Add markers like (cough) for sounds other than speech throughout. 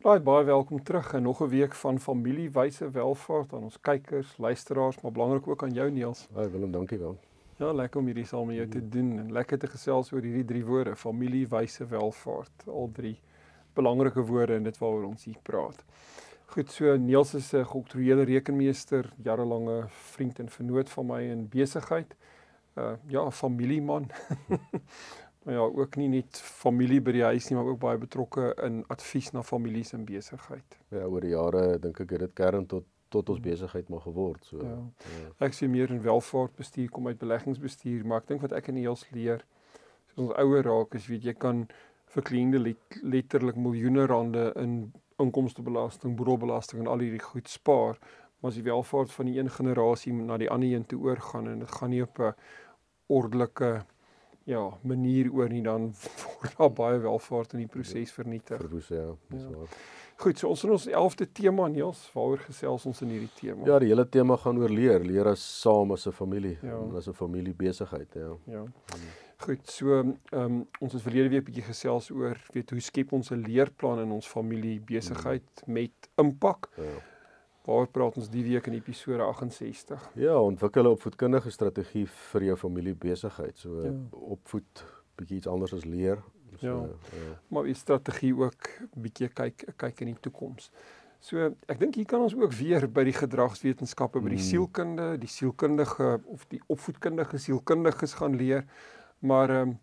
Right, baie welkom terug en nog 'n week van familiewyse welvaart aan ons kykers, luisteraars, maar belangrik ook aan jou Niels. Ja, Willem, dankie wel. Ja, lekker om hierdie saam met jou te doen en lekker te gesels oor hierdie drie woorde, familiewyse welvaart. Al drie belangrike woorde in dit waaroor ons hier praat. Goed, so Niels is 'n geoktroeëerde rekenmeester, jarelange vriend en vernoot van my in besigheid. Uh ja, familieman. (laughs) maar ja, ook nie net familie by die huis nie, maar ook baie betrokke in advies na families en besigheid. Ja, oor die jare dink ek het dit kern tot tot ons besigheid maar geword so. Ja. ja. Ek sien meer in welvaart bestuur kom uit beleggingsbestuur, maar ek dink wat ek in die heels leer, as ons ouer raak, is weet jy kan vir kliënte let, letterlik miljoene rande in inkomstebelasting, boedelbelasting en al hierdie goed spaar, maar as die welvaart van die een generasie na die ander een toe oorgaan en dit gaan nie op 'n ordelike ja, manier oor nie dan (laughs) word daar baie welvaart in die proses vernietig. Verwoes ja, dis ja. waar. Goed, so ons in ons 11de tema Niels, waaroor gesels ons in hierdie tema? Ja, die hele tema gaan oor leer, leer as saam as 'n familie, ja. as 'n familie besigheid, ja. Ja. Goed, so ehm um, ons het verlede week bietjie gesels oor weet hoe skep ons 'n leerplan in ons familie besigheid mm. met impak. Ja. Waar praat ons die week in episode 68? Ja, ontwikkel 'n opvoedkundige strategie vir jou familie besigheid. So ja. opvoed bietjie iets anders as leer. So, ja. ja. Maar die strategie ook bietjie kyk kyk in die toekoms. So ek dink hier kan ons ook weer by die gedragswetenskappe, by die hmm. sielkunde, die sielkundige of die opvoedkundige sielkundiges gaan leer. Maar ehm um,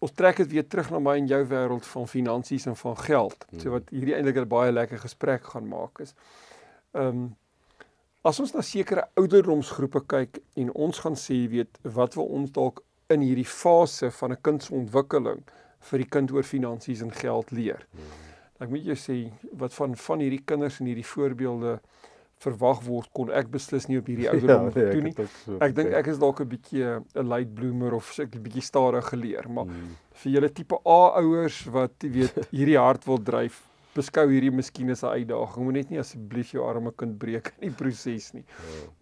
ons trek dit weer terug na my en jou wêreld van finansies en van geld. So hmm. wat hierdie eintlik 'n baie lekker gesprek gaan maak is ehm um, as ons na sekere ouderdomsgroepe kyk en ons gaan sê weet wat wil ons dalk in hierdie fase van 'n kind se ontwikkeling vir die kind oor finansies en geld leer. Ek moet jou sê wat van van hierdie kinders en hierdie voorbeelde verwag word kon ek beslis nie op hierdie (laughs) ouderdom ja, nee, doen nie. So ek dink ek is dalk 'n bietjie 'n late bloomer of so 'n bietjie stadig geleer, maar hmm. vir julle tipe A ouers wat weet (laughs) hierdie hart wil dryf beskou hierdie miskien as 'n uitdaging. Moet net nie asseblief jou arme kind breek in die proses nie.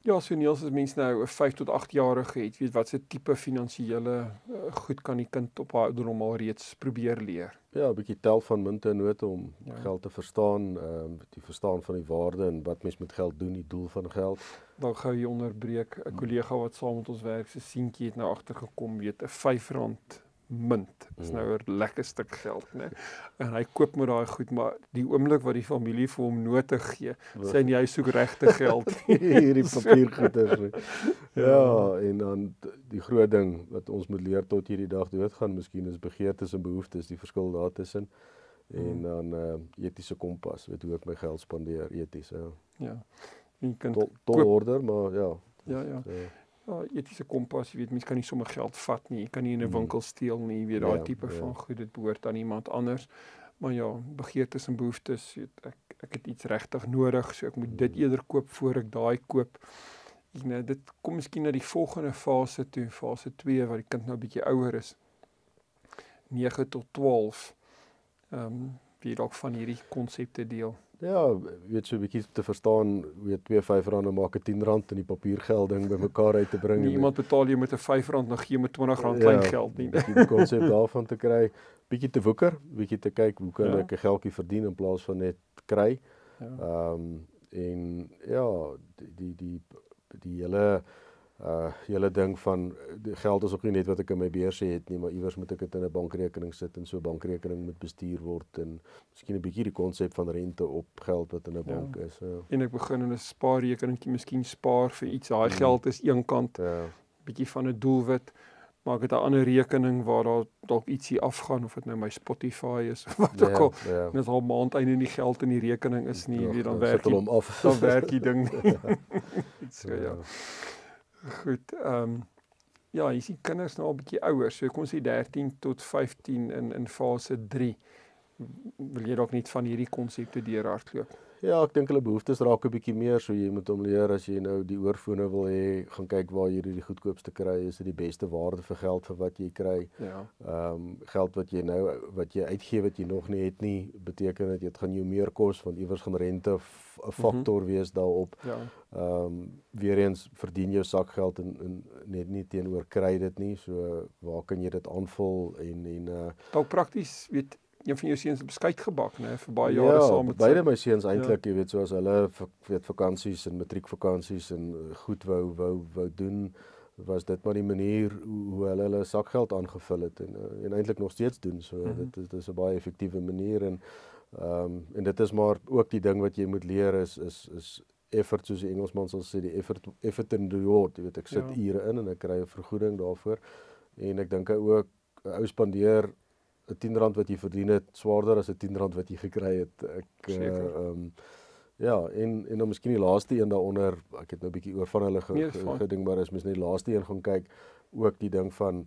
Ja, ja so Niels as mense nou 'n 5 tot 8 jarige het, weet wat se tipe finansiële uh, goed kan die kind op haar ouderdom al reeds probeer leer. Ja, 'n bietjie tel van munte en note om ja. geld te verstaan, ehm um, die verstaan van die waarde en wat mens met geld doen, die doel van geld. Dan gou jy onderbreek 'n kollega wat saam met ons werk, se seentjie het nou agtergekom, weet 'n R5 munt. Dis nou 'n lekker stuk geld, né? En hy koop met daai goed, maar die oomblik wat die familie vir hom note gee, sê hy soek regte geld. (laughs) Hierdie papiergoeders. (laughs) Ja. ja, en dan die groot ding wat ons moet leer tot hierdie dag doodgaan, miskien is begeertes en behoeftes, die verskil daartussen. En hmm. dan uh etiese kompas, weet hoe ek my geld spandeer, eties, ja. Ja. Jy kan tot order, maar ja. Ja, ja. So, ja, etiese kompas, jy weet mense kan nie sommer geld vat nie. Jy kan nie in 'n hmm. winkel steel nie, jy weet daai ja, tipe ja. van goed dit behoort aan iemand anders. Maar ja, begeertes en behoeftes, weet ek ek het iets regtig nodig, so ek moet dit hmm. eerder koop voor ek daai koop. Ek nou dit kom miskien na die volgende fase toe, fase 2 waar die kind nou 'n bietjie ouer is. 9 tot 12. Ehm um, wie dalk van hierdie konsepte deel. Ja, weet 'n bietjie te verstaan hoe jy 2 R5 maak 'n R10 in die papiergelding bymekaar uit te bring. Nie iemand betaal jy met 'n R5 nog gee met R20 klein ja, geld nie. Die konsep daarvan te kry, bietjie te woeker, bietjie te kyk hoe kan ja. ek 'n geldjie verdien in plaas van net kry. Ja. Ehm ja. um, en ja, die die die die hele uh hele ding van geld is ook nie net wat ek in my beursie het nie, maar iewers moet ek dit in 'n bankrekening sit en so 'n bankrekening moet bestuur word en miskien 'n bietjie die konsep van rente op geld wat in 'n ja. bank is. Ja. En ek begin in 'n spaarrekeningkie miskien spaar vir iets. Daai hmm. geld is eenkant. Ja. bietjie van 'n doelwit. Maar ek het 'n ander rekening waar daar dalk ietsie afgaan of dit nou my Spotify is of wat ook ja, al. Ja. Net al maand einde nie geld in die rekening is nie, ja, wie dan werk hom af. Dan werk die ding. (laughs) ja. (laughs) so ja. ja. Goed, ehm um, ja, jy sien kinders nou al bietjie ouer, so kom ons sê 13 tot 15 in in fase 3 wil jy dalk net van hierdie konsepte deurhardloop? Ja, ek dink hulle behoeftes raak 'n bietjie meer, so jy moet hom leer as jy nou die oorfone wil hê, gaan kyk waar jy die goedkoopste kry, is dit die beste waarde vir geld vir wat jy kry. Ja. Ehm um, geld wat jy nou wat jy uitgee wat jy nog nie het nie, beteken dat dit gaan jou meer kos want iewers gaan rente 'n mhm. faktor mm -hmm. wees daarop. Ja. Ehm um, weer eens verdien jou sakgeld en, en net nie teenoor kry dit nie. So waar kan jy dit aanvul en en uh dalk prakties weet een van jou seuns beskuit gebak nê vir baie jare ja, saam met beide my seuns eintlik ja. jy weet soos hulle weet vakansies en matriekvakansies en eh, goed wou wou wou doen was dit maar die manier hoe, hoe hulle hulle sakgeld aangevul het en eh, en eintlik nog steeds doen so mm -hmm. dit is dis 'n baie effektiewe manier en ehm um, en dit is maar ook die ding wat jy moet leer is is is effort soos die Engelsman sal sê die effort effort in reward jy weet ek sit ja. ure in en ek kry 'n vergoeding daarvoor en ek dink ook 'n ou spandeer 'n 10 rand wat jy verdien het swaarder as 'n 10 rand wat jy gekry het. Ek eh, ehm uh, um, ja, en en dan miskien die laaste een daaronder, ek het nou 'n bietjie oor van hulle ge, nee, gedink maar as mens net die laaste een gaan kyk, ook die ding van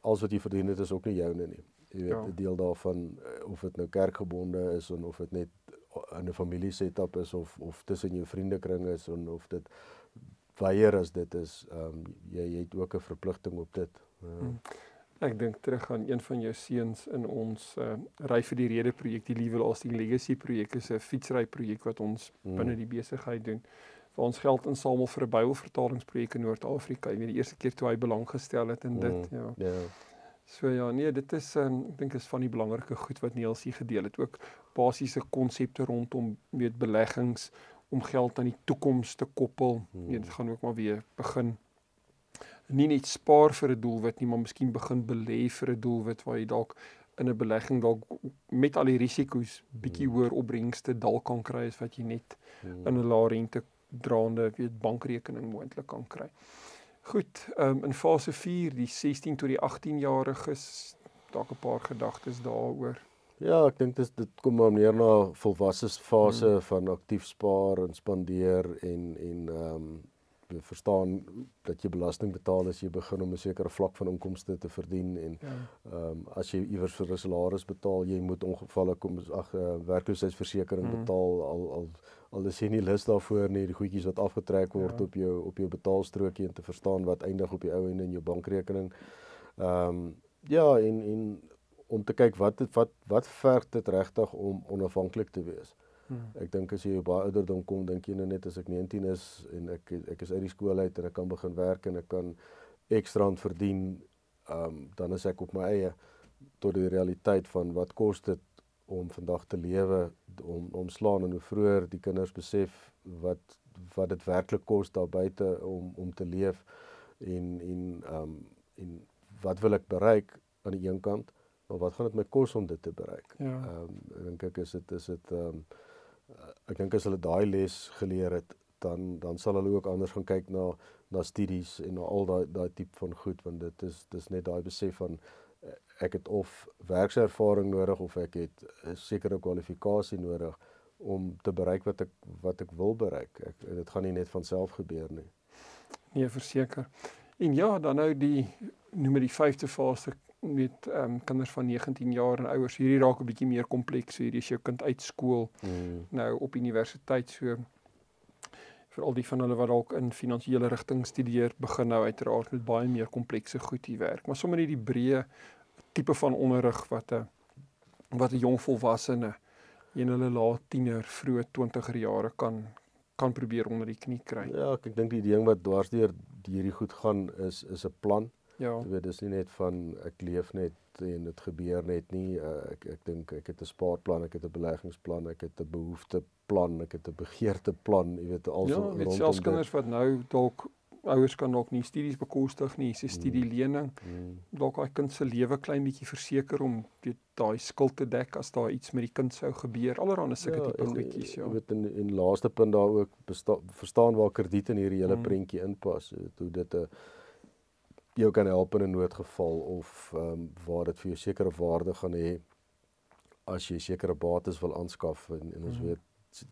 alles wat jy verdien het is ook nie joune nie. Jy weet, 'n ja. deel daarvan eh, of dit nou kerkgebonde is of of dit net in 'n familie setup is of of tussen jou vriendekring is en of dit weier as dit is, ehm um, jy jy het ook 'n verpligting op dit. Uh, hmm. Ek dink terug aan een van jou seuns in ons uh, ry vir die rede projek, die Lewe Lasting Legacy projek is 'n fietsry projek wat ons mm. binne die besigheid doen. Waar ons geld insamel vir 'n Bybelvertalingsprojek in Noord-Afrika. Ek weet die eerste keer toe hy belang gestel het in mm. dit, ja. Ja. Yeah. So ja, nee, dit is um, ek dink is van die belangrike goed wat Niels hier gedeel het. Ook basiese konsepte rondom weet beleggings om geld aan die toekoms te koppel. Mm. Nee, dit gaan ook maar weer begin nie net spaar vir 'n doelwit nie, maar miskien begin belê vir 'n doelwit waar jy dalk in 'n belegging dalk met al die risiko's bietjie hmm. hoër opbrengste dalk kan kry as wat jy net hmm. in 'n lae rente draande weet bankrekening moontlik kan kry. Goed, um, in fase 4, die 16 tot die 18 jariges, dalk 'n paar gedagtes daaroor. Ja, ek dink dit dit kom maar meer na volwasse fase hmm. van aktief spaar en spandeer en en ehm um, verstaan dat jy belasting betaal as jy begin om 'n sekere vlak van inkomste te verdien en ja. ehm ja. um, as jy iewers vir 'n salaris betaal, jy moet ongevalle kom ag uh, werkloosheidsversekering mm. betaal al al al is jy nie lus daarvoor nie, die goedjies wat afgetrek word ja. op jou op jou betaalstrokie en te verstaan wat eindig op die ou en in jou bankrekening. Ehm um, ja, en en om te kyk wat het, wat wat verg dit regtig om onafhanklik te wees. Hmm. Ek dink as jy op baie ouderdom kom, dink jy nou net as ek 19 is en ek ek is uit die skool uit en ek kan begin werk en ek kan ekstra aan verdien, ehm um, dan is ek op my eie tot die realiteit van wat kos dit om vandag te lewe om om slaan en hoe vroeër die kinders besef wat wat dit werklik kos daar buite om om te leef en en ehm um, en wat wil ek bereik aan die een kant maar wat gaan dit my kos om dit te bereik? Ja. Ehm um, dink ek is dit is dit ehm um, ek dink as hulle daai les geleer het dan dan sal hulle ook anders gaan kyk na na studies en na al daai daai tipe van goed want dit is dis net daai besef van uh, ek het of werkservaring nodig of ek het 'n sekere kwalifikasie nodig om te bereik wat ek wat ek wil bereik. Ek dit gaan nie net van self gebeur nie. Nee, verseker. En ja, dan nou die noem dit die 5de fase met ehm um, kinders van 19 jaar en ouers hierdie raak 'n bietjie meer kompleks. Hierdie is jou kind uit skool mm. nou op universiteit so vir al die van hulle wat dalk in finansiële rigting studeer, begin nou uiteraard met baie meer komplekse goed hier werk. Maar sommer net die breë tipe van onderrig wat 'n wat 'n jong volwassene in hulle laat tiener, vroeë 20er jare kan kan probeer onder die knie kry. Ja, ek, ek dink die ding wat dwarsdeur hierdie goed gaan is is 'n plan. Ja. Jy weet dis nie net van ek leef net en dit gebeur net nie. Uh, ek ek dink ek het 'n spaarplan, ek het 'n beleggingsplan, ek het 'n behoefteplan, ek het 'n begeerteplan, jy weet also ja, rondom selfs kinders wat nou dalk ouers kan dalk nie studies bekostig nie, sy studielening. Mm. Dalk daai kind se lewe klein bietjie verseker om weet daai skuld te dek as daar iets met die kind sou gebeur. Allerhande sulke ja, tipe goedjies, ja. Jy weet in en laaste punt daar ook verstaan waar krediet in hierdie hele mm. prentjie inpas. Hoe dit 'n jou kan help in 'n noodgeval of ehm um, waar dit vir jou sekere waarde gaan hê as jy sekere bates wil aanskaf en, en ons mm. weet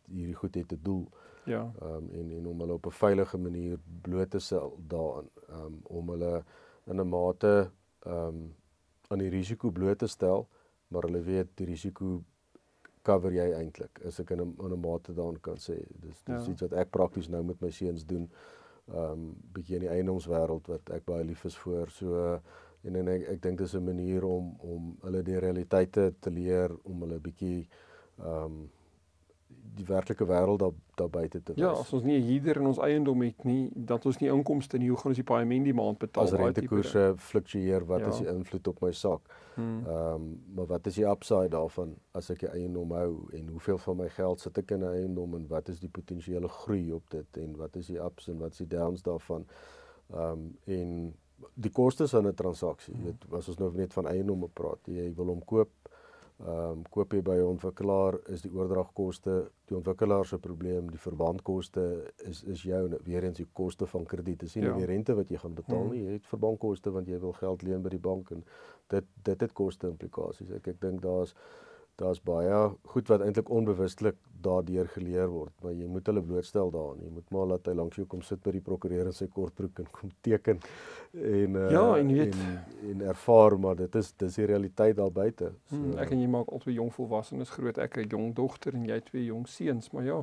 hierdie goed het 'n doel. Ja. Ehm um, en en om hulle op 'n veilige manier bloot te stel daarin ehm um, om hulle in 'n mate ehm um, aan die risiko bloot te stel maar hulle weet die risiko cover jy eintlik as ek in 'n in 'n mate daarin kan sê. Dis dis ja. iets wat ek prakties nou met my seuns doen. Ehm um, bietjie in die eiendomswêreld wat ek baie lief is vir. So en en ek ek dink dis 'n manier om om hulle die realiteite te leer om hulle bietjie ehm um, die werklike wêreld daar daar buite te ja, wees. Ja, as ons nie hier in ons eiendom het nie, dat ons nie inkomste nie, hoe gaan ons die paaiement die maand betaal? As rentekoerse fluktueer, wat ja. is die invloed op my sak? Hmm. Ehm, um, maar wat is die upside daarvan as ek 'n eiendom hou en hoeveel van my geld sit ek in 'n eiendom en wat is die potensiële groei op dit en wat is die ups en wat is die downs daarvan? Ehm um, en die kostes van 'n transaksie, hmm. weet, as ons nou net van eiendomme praat, jy wil hom koop Ehm um, koop jy by 'n ontwikkelaar is die oordragkoste die ontwikkelaar se probleem, die verbandkoste is is jou weer eens die koste van krediet. Dis nie ja. die rente wat jy gaan betaal nie, jy het verbandkoste want jy wil geld leen by die bank en dit dit het koste implikasies. Ek ek dink daar's daar's baie goed wat eintlik onbewustelik daardeur geleer word, maar jy moet hulle blootstel daaraan. Jy moet maar laat hy langs jou kom sit by die prokureur in sy kortbroek en kom teken en uh, ja, en, weet, en en ervaar maar dit is dis die realiteit daar buite. So, hmm, ek en jy maak albei jong volwassenes groot. Ek 'n jong dogter en jy twee jong seuns, maar ja,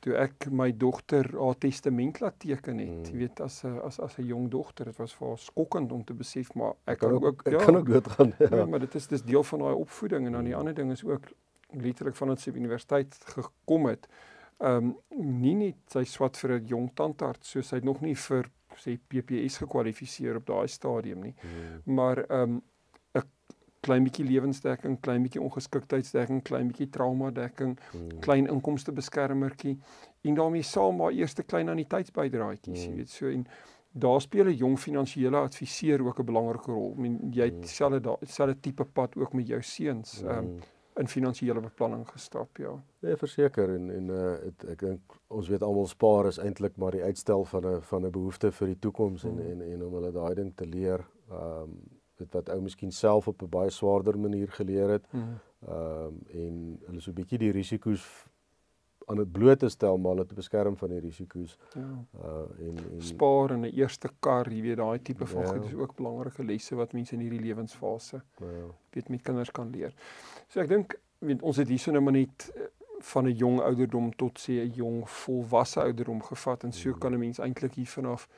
toe ek my dogter haar testament laat teken het, hmm. jy weet as 'n as as 'n jong dogter, dit was vir haar skokkend om te besef maar ek, ek kan ook, ook ek ja, kan ook doodgaan. (laughs) Ja. ja, maar dit is dis deel van daai opvoeding en dan die hmm. ander ding is ook letterlik van ons universiteit gekom het. Ehm um, nie net sy swat vir 'n jong tandarts, so sy het nog nie vir sê PPS gekwalifiseer op daai stadium nie. Hmm. Maar ehm um, klein bietjie lewensdekking, klein bietjie ongeskiktheidsdekking, klein bietjie trauma dekking, hmm. klein inkomste beskermertjie en daarmee saam maar eerste klein anniteitsbydraadjies, hmm. jy weet, so en daar speel 'n jong finansiële adviseur ook 'n belangrike rol. I mean jy het hmm. selfe daai selfe tipe pad ook met jou seuns ehm um, in finansiële beplanning gestap, ja. Nee, verseker en en uh het, ek dink ons weet almal spaar is eintlik maar die uitstel van 'n van 'n behoefte vir die toekoms hmm. en en en om hulle daai ding te leer. Ehm um, dit wat ou miskien self op 'n baie swaarder manier geleer het. Mhm. Ehm um, en hulle so 'n bietjie die risiko's aan dit bloot te stel maar hulle te beskerm van die risiko's. Ja. Uh en, en spaar in 'n eerste kar, jy weet daai tipe van ja. goed is ook belangrike lesse wat mense in hierdie lewensfase ja. weet met kinders kan leer. So ek dink weet ons het hierso nou maar net eh, van 'n jong ouderdom tot sê 'n jong volwasse ouderdom gevat en so mhm. kan 'n mens eintlik hier vanaf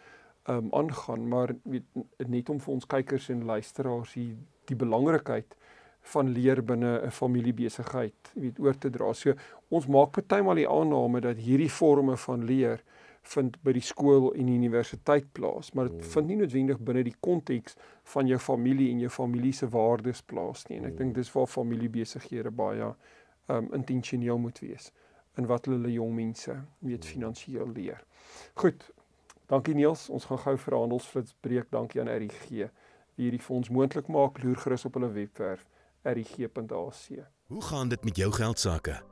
um aangaan maar weet net om vir ons kykers en luisteraars hier die belangrikheid van leer binne 'n familiebesigheid weet oor te dra. So ons maak partymal die aanname dat hierdie forme van leer vind by die skool en die universiteit plaas, maar dit mm. vind nie noodwendig binne die konteks van jou familie en jou familie se waardes plaas nie. En ek mm. dink dis waar familiebesighede baie um intentioneel moet wees in wat hulle jong mense weet mm. finansiëel leer. Goed, Dankie Niels, ons gaan gou vir handelsflits breek. Dankie aan RIG wie hierdie ons moontlik maak. Loer gerus op hulle webwerf rig.ac. Hoe gaan dit met jou geld sake?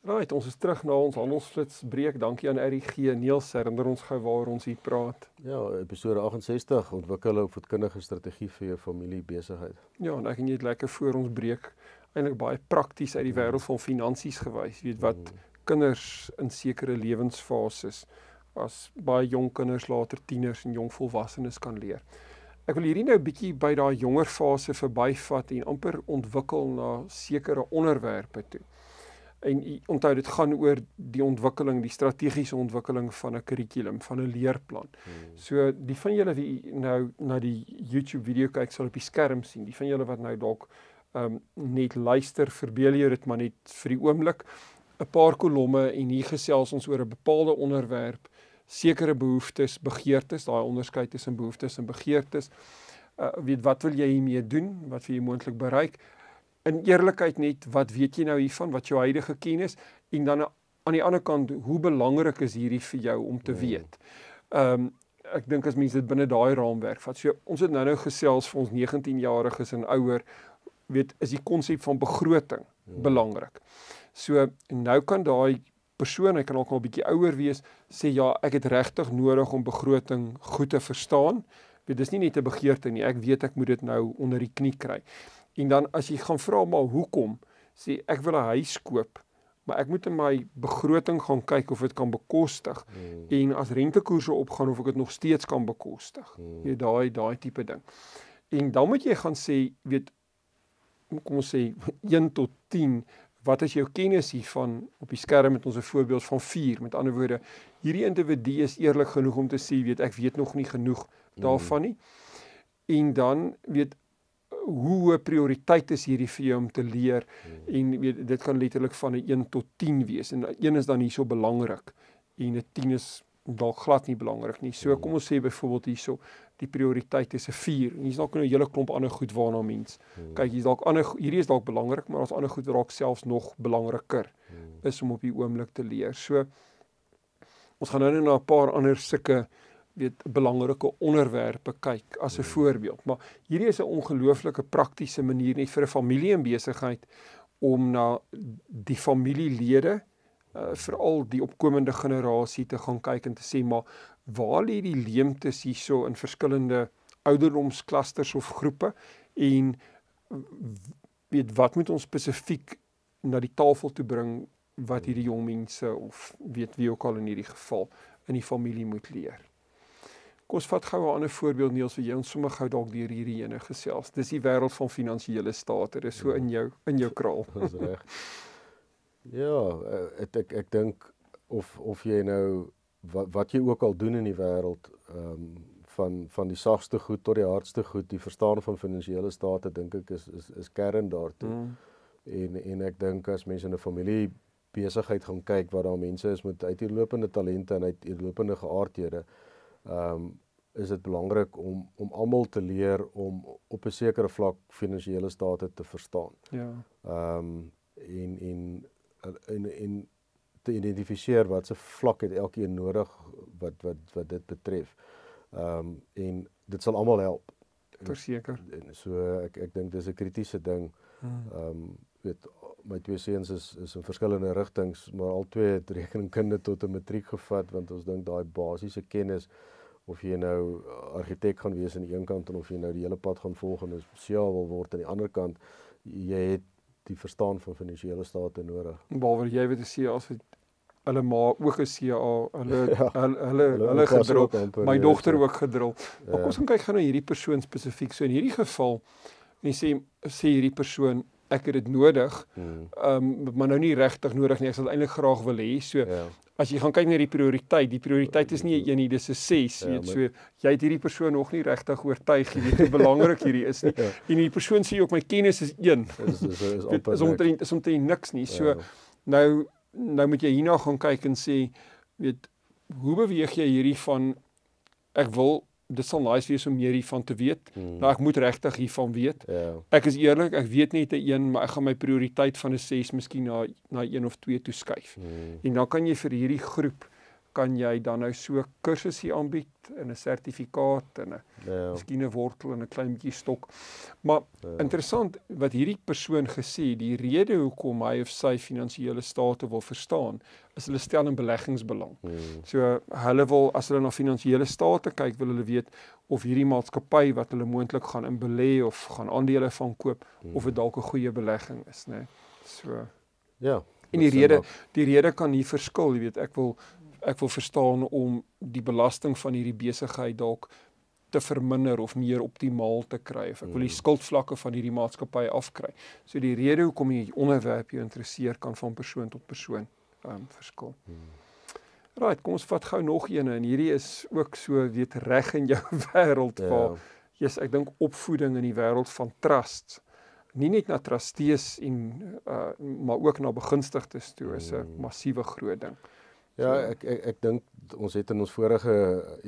Right, ons is terug na ons handelsflits breek. Dankie aan RG Niels herinner ons gou waar ons hier praat. Ja, episode 68 ontwikkel 'n voedkundige strategie vir jou familie besigheid. Ja, en ek en jy het lekker voor ons breek eintlik baie prakties uit die wêreld van finansies gewys. Jy weet wat mm. kinders in sekere lewensfases as baie jong kinders later tieners en jong volwassenes kan leer. Ek wil hierdie nou 'n bietjie by daai jonger fase verbyvat en amper ontwikkel na sekere onderwerpe toe. En onthou dit gaan oor die ontwikkeling, die strategiese ontwikkeling van 'n kurrikulum, van 'n leerplan. Hmm. So die van julle wie nou na die YouTube video kyk sal op die skerm sien. Die van julle wat nou dalk ehm um, net luister, verbeel jy dit maar net vir die oomblik 'n paar kolomme en hier gesels ons oor 'n bepaalde onderwerp, sekere behoeftes, begeertes, daai onderskeid tussen behoeftes en begeertes. Uh weet wat wil jy hiermee doen? Wat wil jy moontlik bereik? In eerlikheid net wat weet jy nou hiervan wat jou huidige kennis en dan aan die ander kant hoe belangrik is hierdie vir jou om te hmm. weet. Ehm um, ek dink as mense dit binne daai raamwerk vat. So ons het nou-nou gesels vir ons 19-jariges en ouer weet is die konsep van begroting hmm. belangrik. So nou kan daai persoon, hy kan ook al 'n bietjie ouer wees, sê ja, ek het regtig nodig om begroting goed te verstaan. Dit is nie net 'n begeerte nie. Ek weet ek moet dit nou onder die knie kry. En dan as jy gaan vra maar hoekom, sê ek wil 'n huis koop maar ek moet in my begroting gaan kyk of dit kan bekostig hmm. en as rentekoerse opgaan of ek dit nog steeds kan bekostig. Hmm. Jy daai daai tipe ding. En dan moet jy gaan sê, weet kom ons sê (laughs) 1 tot 10, wat is jou kennis hiervan op die skerm met ons 'n voorbeeld van 4. Met ander woorde, hierdie individu is eerlik genoeg om te sê, weet ek weet nog nie genoeg hmm. daarvan nie. En dan weet hoe 'n prioriteit is hierdie vir jou om te leer hmm. en weet dit kan letterlik van 'n 1 tot 10 wees en 1 is dan hierso belangrik en 'n 10 is dalk glad nie belangrik nie. So hmm. kom ons sê byvoorbeeld hierso die prioriteit is 'n 4 en hier's dalk 'n hele klomp ander goed waarna mens hmm. kyk. Hier's dalk ander hierdie is dalk belangrik, maar daar's ander goed wat dalk selfs nog belangriker is om op die oomblik te leer. So ons gaan nou net na 'n paar ander sulke weet belangrike onderwerpe kyk as 'n voorbeeld. Maar hierdie is 'n ongelooflike praktiese manier net vir 'n familie en besigheid om na die familielede uh, veral die opkomende generasie te gaan kyk en te sê maar waar lê die leemtes hierso in verskillende ouderdomsklusters of groepe en weet wat moet ons spesifiek na die tafel toe bring wat hierdie jong mense of weet wie ook al in hierdie geval in die familie moet leer. Kom ons vat gou 'n ander voorbeeld Niels vir jy ons sommer gou dalk deur hierdie ene gesels. Dis die wêreld van finansiële state. Dis so in jou in jou kraal. (laughs) Dis reg. Ja, ek ek ek dink of of jy nou wat wat jy ook al doen in die wêreld ehm um, van van die sagste goed tot die hardste goed, die verstaan van finansiële state dink ek is is is kern daartoe. Mm. En en ek dink as mense in 'n familie besigheid gaan kyk waar daar mense is met uitlopende talente en uitlopende geaardhede, ehm um, is dit belangrik om om almal te leer om op 'n sekere vlak finansiële state te verstaan. Ja. Ehm um, en en en en te identifiseer wat se vlak het elkeen nodig wat wat wat dit betref. Ehm um, en dit sal almal help. Verseker. En so ek ek dink dis 'n kritiese ding. Hmm. Ehm um, weet my twee seuns is is in verskillende rigtings, maar al twee het rekenkunde tot 'n matriek gevat want ons dink daai basiese kennis of jy nou argitek gaan wees aan die een kant en of jy nou die hele pad gaan volg en sosiaal wil word aan die ander kant, jy het die verstaan van finansiële state nodig. Behalwe jy weet as jy as hulle ma ook 'n CA, hulle (laughs) ja, hulle hulle, hulle gedrul. My dogter ook gedrul. Ja. Maar kom ons gaan kyk gou na hierdie persoon spesifiek. So in hierdie geval, en sê sê hierdie persoon ek het dit nodig. Hmm. Ehm um, maar nou nie regtig nodig nie. Ek sal eintlik graag wil hê. So ja. as jy gaan kyk na die prioriteit, die prioriteit is nie 'n 1 nie, dis 'n 6, ja, weet. So jy het hierdie persoon nog nie regtig oortuig jy weet hoe belangrik hierdie is nie. (laughs) ja. En die persoon sê ook my kennis is 1. Is is is amper is omtrent is omtrent niks nie. So ja. nou nou moet jy hierna gaan kyk en sê weet hoe beweeg jy hierdie van ek wil dit sal nice wees om meer hiervan te weet. Hmm. Nou ek moet regtig hiervan weet. Ja. Ek is eerlik, ek weet net 'n een, maar ek gaan my prioriteit van 'n 6 miskien na na 1 of 2 toe skuif. Hmm. En dan kan jy vir hierdie groep kan jy dan nou so kursusse aanbied en 'n sertifikaat en 'n ja. miskien 'n wortel en 'n klein bietjie stok. Maar ja. interessant wat hierdie persoon gesê, die rede hoekom hy of sy finansiële state wil verstaan, is hulle stel in beleggingsbelang. Hmm. So hulle wil as hulle na finansiële state kyk, wil hulle weet of hierdie maatskappy wat hulle moontlik gaan in belê of gaan aandele van koop hmm. of dit dalk 'n goeie belegging is, né? Nee. So Ja. En die rede die rede kan hier verskil, jy weet, ek wil ek wil verstaan om die belasting van hierdie besigheid dalk te verminder of meer optimaal te kry of ek wil die hmm. skuldvlakke van hierdie maatskappy afkry. So die rede hoekom jy onderwerp jou interesseer kan van persoon tot persoon um verskil. Hmm. Right, kom ons vat gou nog een en hierdie is ook so weet reg in jou (laughs) wêreld ja. waar jy's ek dink opvoeding in die wêreld van trust nie net na trustees en uh maar ook na begunstigdes toe is 'n hmm. massiewe groot ding. Ja, ek ek ek dink ons het in ons vorige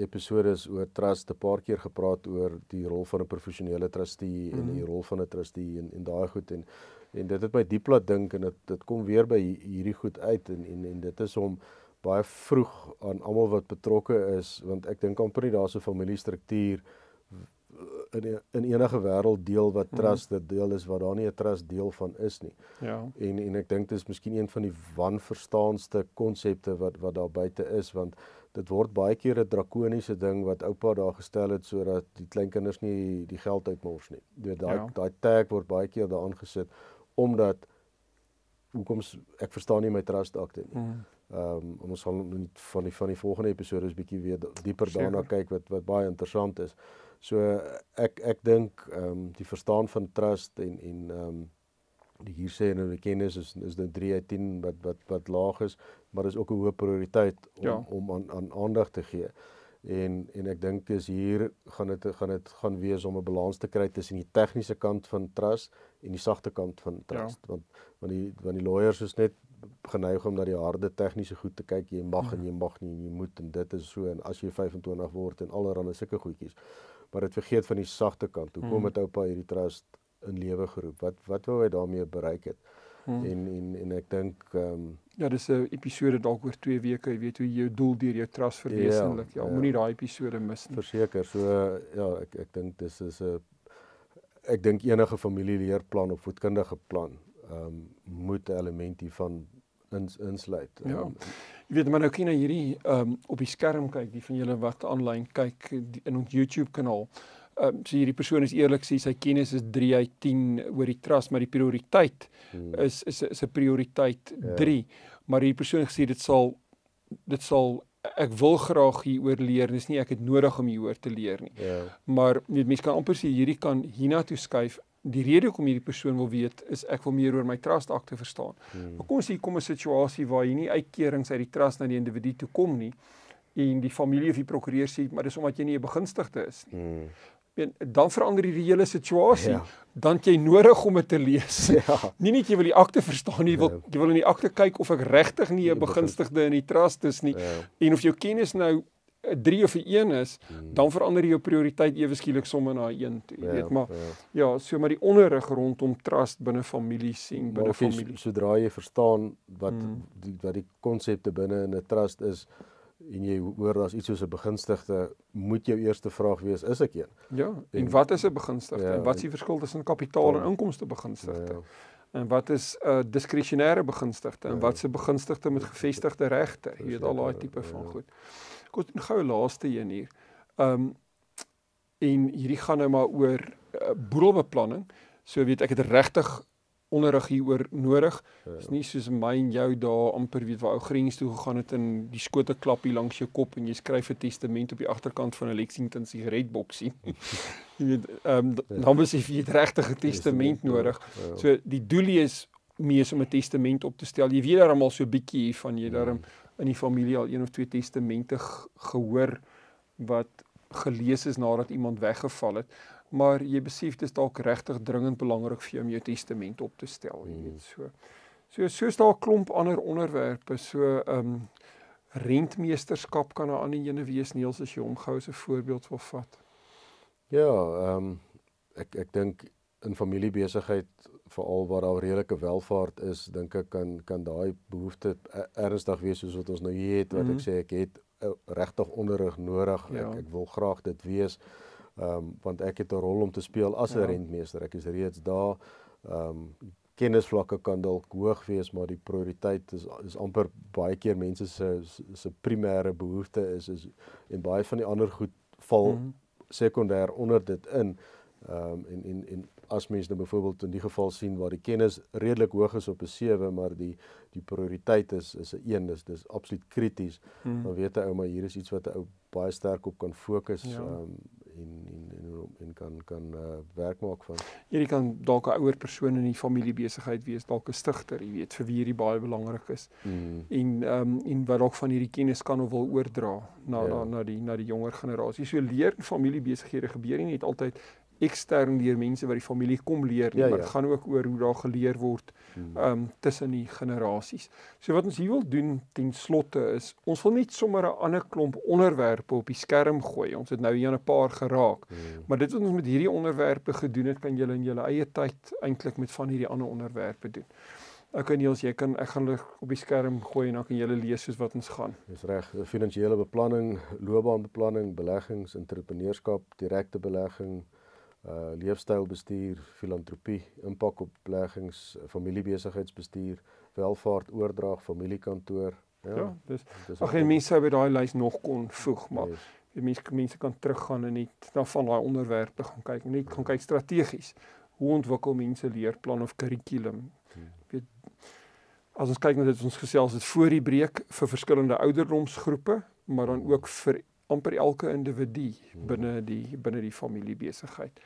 episodes oor trust 'n paar keer gepraat oor die rol van 'n professionele trustee mm. en die mhm. rol van 'n trustee en en daai goed en en dit het my diep laat dink en dit dit kom weer by hierdie goed uit en en en dit is om baie vroeg aan almal wat betrokke is want ek dink amper nie daar's 'n familiestruktuur in in enige wêreld deel wat mhm. trust dit deel is wat daar nie 'n trust deel van is nie. Ja. En en ek dink dit is miskien een van die wanverstaanste konsepte wat wat daar buite is want dit word baie keer 'n drakoniese ding wat oupa daar gestel het sodat die kleinkinders nie die geld uitmors nie. Dit daai ja. daai tag word baie keer daaraan gesit omdat hoekom ek verstaan nie my trust akte nie. Mm. Ehm um, ons sal van die van die volgende episode is bietjie weer dieper daarna kyk wat wat baie interessant is. So ek ek dink ehm um, die verstaan van trust en en ehm um, die hier sê en die kennis is is dit 3 uit 10 wat wat wat laag is, maar dis ook 'n hoë prioriteit om ja. om aan aan aandag te gee. En en ek dink dis hier gaan dit gaan dit gaan wees om 'n balans te kry tussen die tegniese kant van trust en die sagte kant van trust ja. want want die want die lawyers is net geneig om na die harde tegniese goed te kyk jy mag ja. en jy mag nie en jy moet en dit is so en as jy 25 word en allerlei sulke goedjies maar dit vergeet van die sagte kant. Hoe kom dit hmm. oupa hierdie trust in lewe geroep? Wat wat wou hy daarmee bereik het? Hmm. En en en ek dink ehm um, ja, dis 'n episode dalk oor 2 weke, jy weet hoe jy jou doel deur jou trust verwesenlik. Ja, ja, ja moenie daai episode mis nie. Verseker. So ja, ek ek dink dis is 'n ek dink enige familieleerplan of voedkundige plan ehm um, moet 'n element hiervan ins, insluit. Ja. Um, Jy weet maar nou kyk na hierdie ehm um, op die skerm kyk, die van julle wat aanlyn kyk die, in ons YouTube kanaal. Ehm um, so hierdie persoon is eerlik sê sy kennis is 3 uit 10 oor die trust, maar die prioriteit hmm. is is is 'n prioriteit 3. Ja. Maar hierdie persoon gesê dit sal dit sal ek wil graag hieroor leer. Dis nie ek het nodig om hieroor te leer nie. Ja. Maar weet mense kan amper sê hierdie kan hiernatoe skuif die rede hoekom hierdie persoon wil weet is ek wil meer oor my trust akte verstaan. Hmm. Maar kom ons hier kom 'n situasie waar jy nie uitkerings uit die trust na die individu toe kom nie en die familie of die prokureur sê maar dis omdat jy nie 'n begunstigde is nie. Hmm. En dan verander die hele situasie. Ja. Dan jy nodig om dit te lees. (laughs) Ja. Nie net jy wil die akte verstaan nie, jy wil ja. jy wil in die akte kyk of ek regtig nie 'n begunstigde in die trust is nie ja. en of jou kennis nou 3 of 'n 1 is, hmm. dan verander jou prioriteit ewe skielik sommer na 1 toe. Jy ja, weet maar ja. ja, so maar die onderrig rondom trust binne families sien binne familie. Sodra jy verstaan wat hmm. die wat die konsepte binne in 'n trust is en jy hoor daar's iets soos 'n begunstigde, moet jou eerste vraag wees, is ek een? Ja, en, en wat is 'n begunstigde? Ja, en wat is die verskil tussen kapitaal en inkomste begunstigde? Ja. En wat is 'n uh, diskresionêre begunstigde? En ja. wat se begunstigde met gevestigde regte? Jy weet al daai tipe van ja. Kom ons gou laaste een hier. Ehm um, en hierdie gaan nou maar oor uh, boedelbeplanning. So weet ek het regtig onderrig hieroor nodig. Ja. Dis nie soos my en jou daar amper weet waar ou grens toe gegaan het in die skote klap hier langs jou kop en jy skryf 'n testament op die agterkant van 'n Lexington sigaretboksie. (laughs) jy weet ehm um, dan moet jy vir 'n testament nodig. Ja. So die doel is mees om 'n testament op te stel. Jy weet daarom al so bietjie van jy daarom hmm in die familie al een of twee testamente gehoor wat gelees is nadat iemand weggeval het. Maar jy besef dit is dalk regtig dringend belangrik vir jou om jou testament op te stel jy weet so. So soos daar 'n klomp ander onderwerpe so ehm um, rentmeesterskap kan 'n ander ene wees. Niels as jy hom gou as 'n voorbeeld wil vat. Ja ehm um, ek ek dink in familiebesigheid veral waar daar redelike welvaart is, dink ek kan kan daai behoefte e-, ernstig wees soos wat ons nou hier het wat mm -hmm. ek mhm. sê ek het uh, regtig onderrig nodig. Ja. Ek ek wil graag dit wees. Ehm um, want ek het 'n rol om te speel as 'n ja. rentmeester. Ek is reeds daar. Ehm um, kennisvlakke kan dalk hoog wees, maar die prioriteit is is amper baie keer mense se se primêre behoefte is is en baie van die ander goed val mm -hmm. sekondêr onder dit in. Ehm um, en en en as mens nou byvoorbeeld in die geval sien waar die kennis redelik hoog is op 'n 7 maar die die prioriteit is is 'n 1 dis dis absoluut krities hmm. dan weet 'n ou maar hier is iets wat 'n ou baie sterk op kan fokus ja. um, en, en en en kan kan uh, werk maak van hierdie kan dalk 'n ouer persoon in die familiebesigheid wees dalk 'n stigter jy weet vir wie hierdie baie belangrik is hmm. en ehm um, en wat dalk van hierdie kennis kan of wil oordra na ja. na na die na die jonger generasie so leer familiebesighede gebeur nie net altyd ekstern deur mense wat die familie kom leer nie, ja, maar dit ja. gaan ook oor hoe daar geleer word hmm. um tussen die generasies. So wat ons hier wil doen ten slotte is ons wil net sommer 'n ander klomp onderwerpe op die skerm gooi. Ons het nou hier 'n paar geraak. Hmm. Maar dit wat ons met hierdie onderwerpe gedoen het, kan julle in julle eie tyd eintlik met van hierdie ander onderwerpe doen. Ek kan Niels, jy kan ek gaan op die skerm gooi en dan kan jy lees soos wat ons gaan. Dis reg, finansiële beplanning, loopbaanbeplanning, beleggings, entrepreneurskap, direkte belegging, uh leefstylbestuur, filantropie, impakopleggings, familiebesigheidsbestuur, welvaart oordrag, familiekantoor. Ja, ja dis ag en mense sou by daai lys nog kon voeg, maar yes. mense mense kan teruggaan en net na van daai onderwerpe gaan kyk, net gaan kyk strategies. Hoe ontwikkel mense leerplan of kurrikulum? Hmm. Weet as ons kyk na dit ons gesels het voor die breek vir verskillende ouderdomsgroepe, maar dan ook vir amper elke individu hmm. binne die binne die familiebesigheid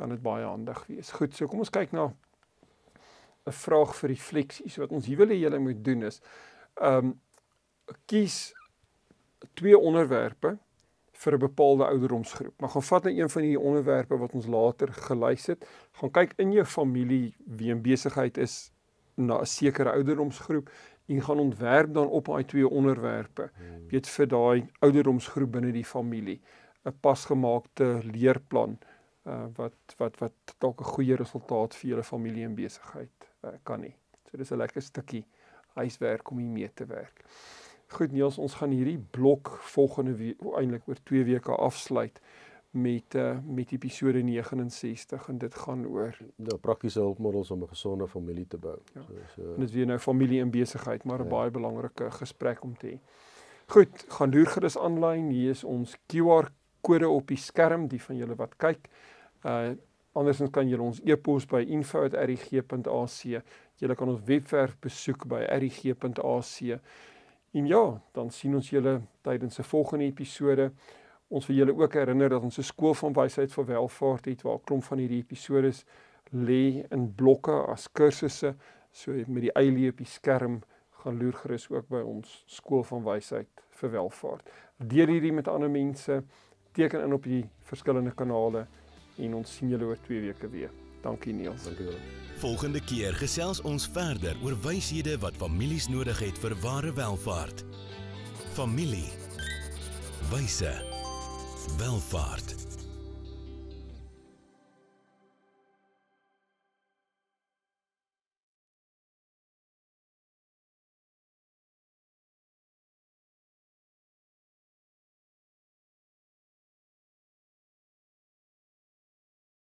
kan dit baie handig wees. Goed, so kom ons kyk na 'n vraag vir refleksies. Wat ons hier wil hê julle moet doen is ehm um, kies twee onderwerpe vir 'n bepaalde ouderdomsgroep. Maar gaan vat net een van hierdie onderwerpe wat ons later gelys het. Gaan kyk in jou familie wie in besigheid is na 'n sekere ouderdomsgroep en gaan ontwerp dan op daai twee onderwerpe. Hmm. Weet vir daai ouderdomsgroep binne die familie 'n pasgemaakte leerplan uh, wat wat wat dalk 'n goeie resultaat vir julle familie en besigheid uh, kan hê. So dis 'n lekker stukkie huiswerk om hier mee te werk. Goed Niels, ons gaan hierdie blok volgende week eintlik oor 2 weke afsluit met uh, met episode 69 en dit gaan oor nou praktiese hulpmiddels om 'n gesonde familie te bou. Ja. So so dit weer nou familie en besigheid, maar 'n ja. baie belangrike gesprek om te hê. Goed, gaan deur gerus aanlyn. Hier is ons QR kode op die skerm die van julle wat kyk. Uh andersins kan julle ons e-pos by info@rig.ac. Julle kan ons webwerf besoek by rig.ac. En ja, dan sien ons julle tydens 'n volgende episode. Ons wil julle ook herinner dat ons 'n skool van wysheid vir welvaart het waar 'n klomp van hierdie episode lê in blokke as kursusse. So met die eie op die skerm gaan loer gerus ook by ons skool van wysheid vir welvaart. Deel hierdie met ander mense teken in op die verskillende kanale en ons sien julle oor 2 weke weer. Dankie Niels. Dankie wel. Volgende keer gesels ons verder oor wyshede wat families nodig het vir ware welvaart. Familie. Wyse. Welvaart.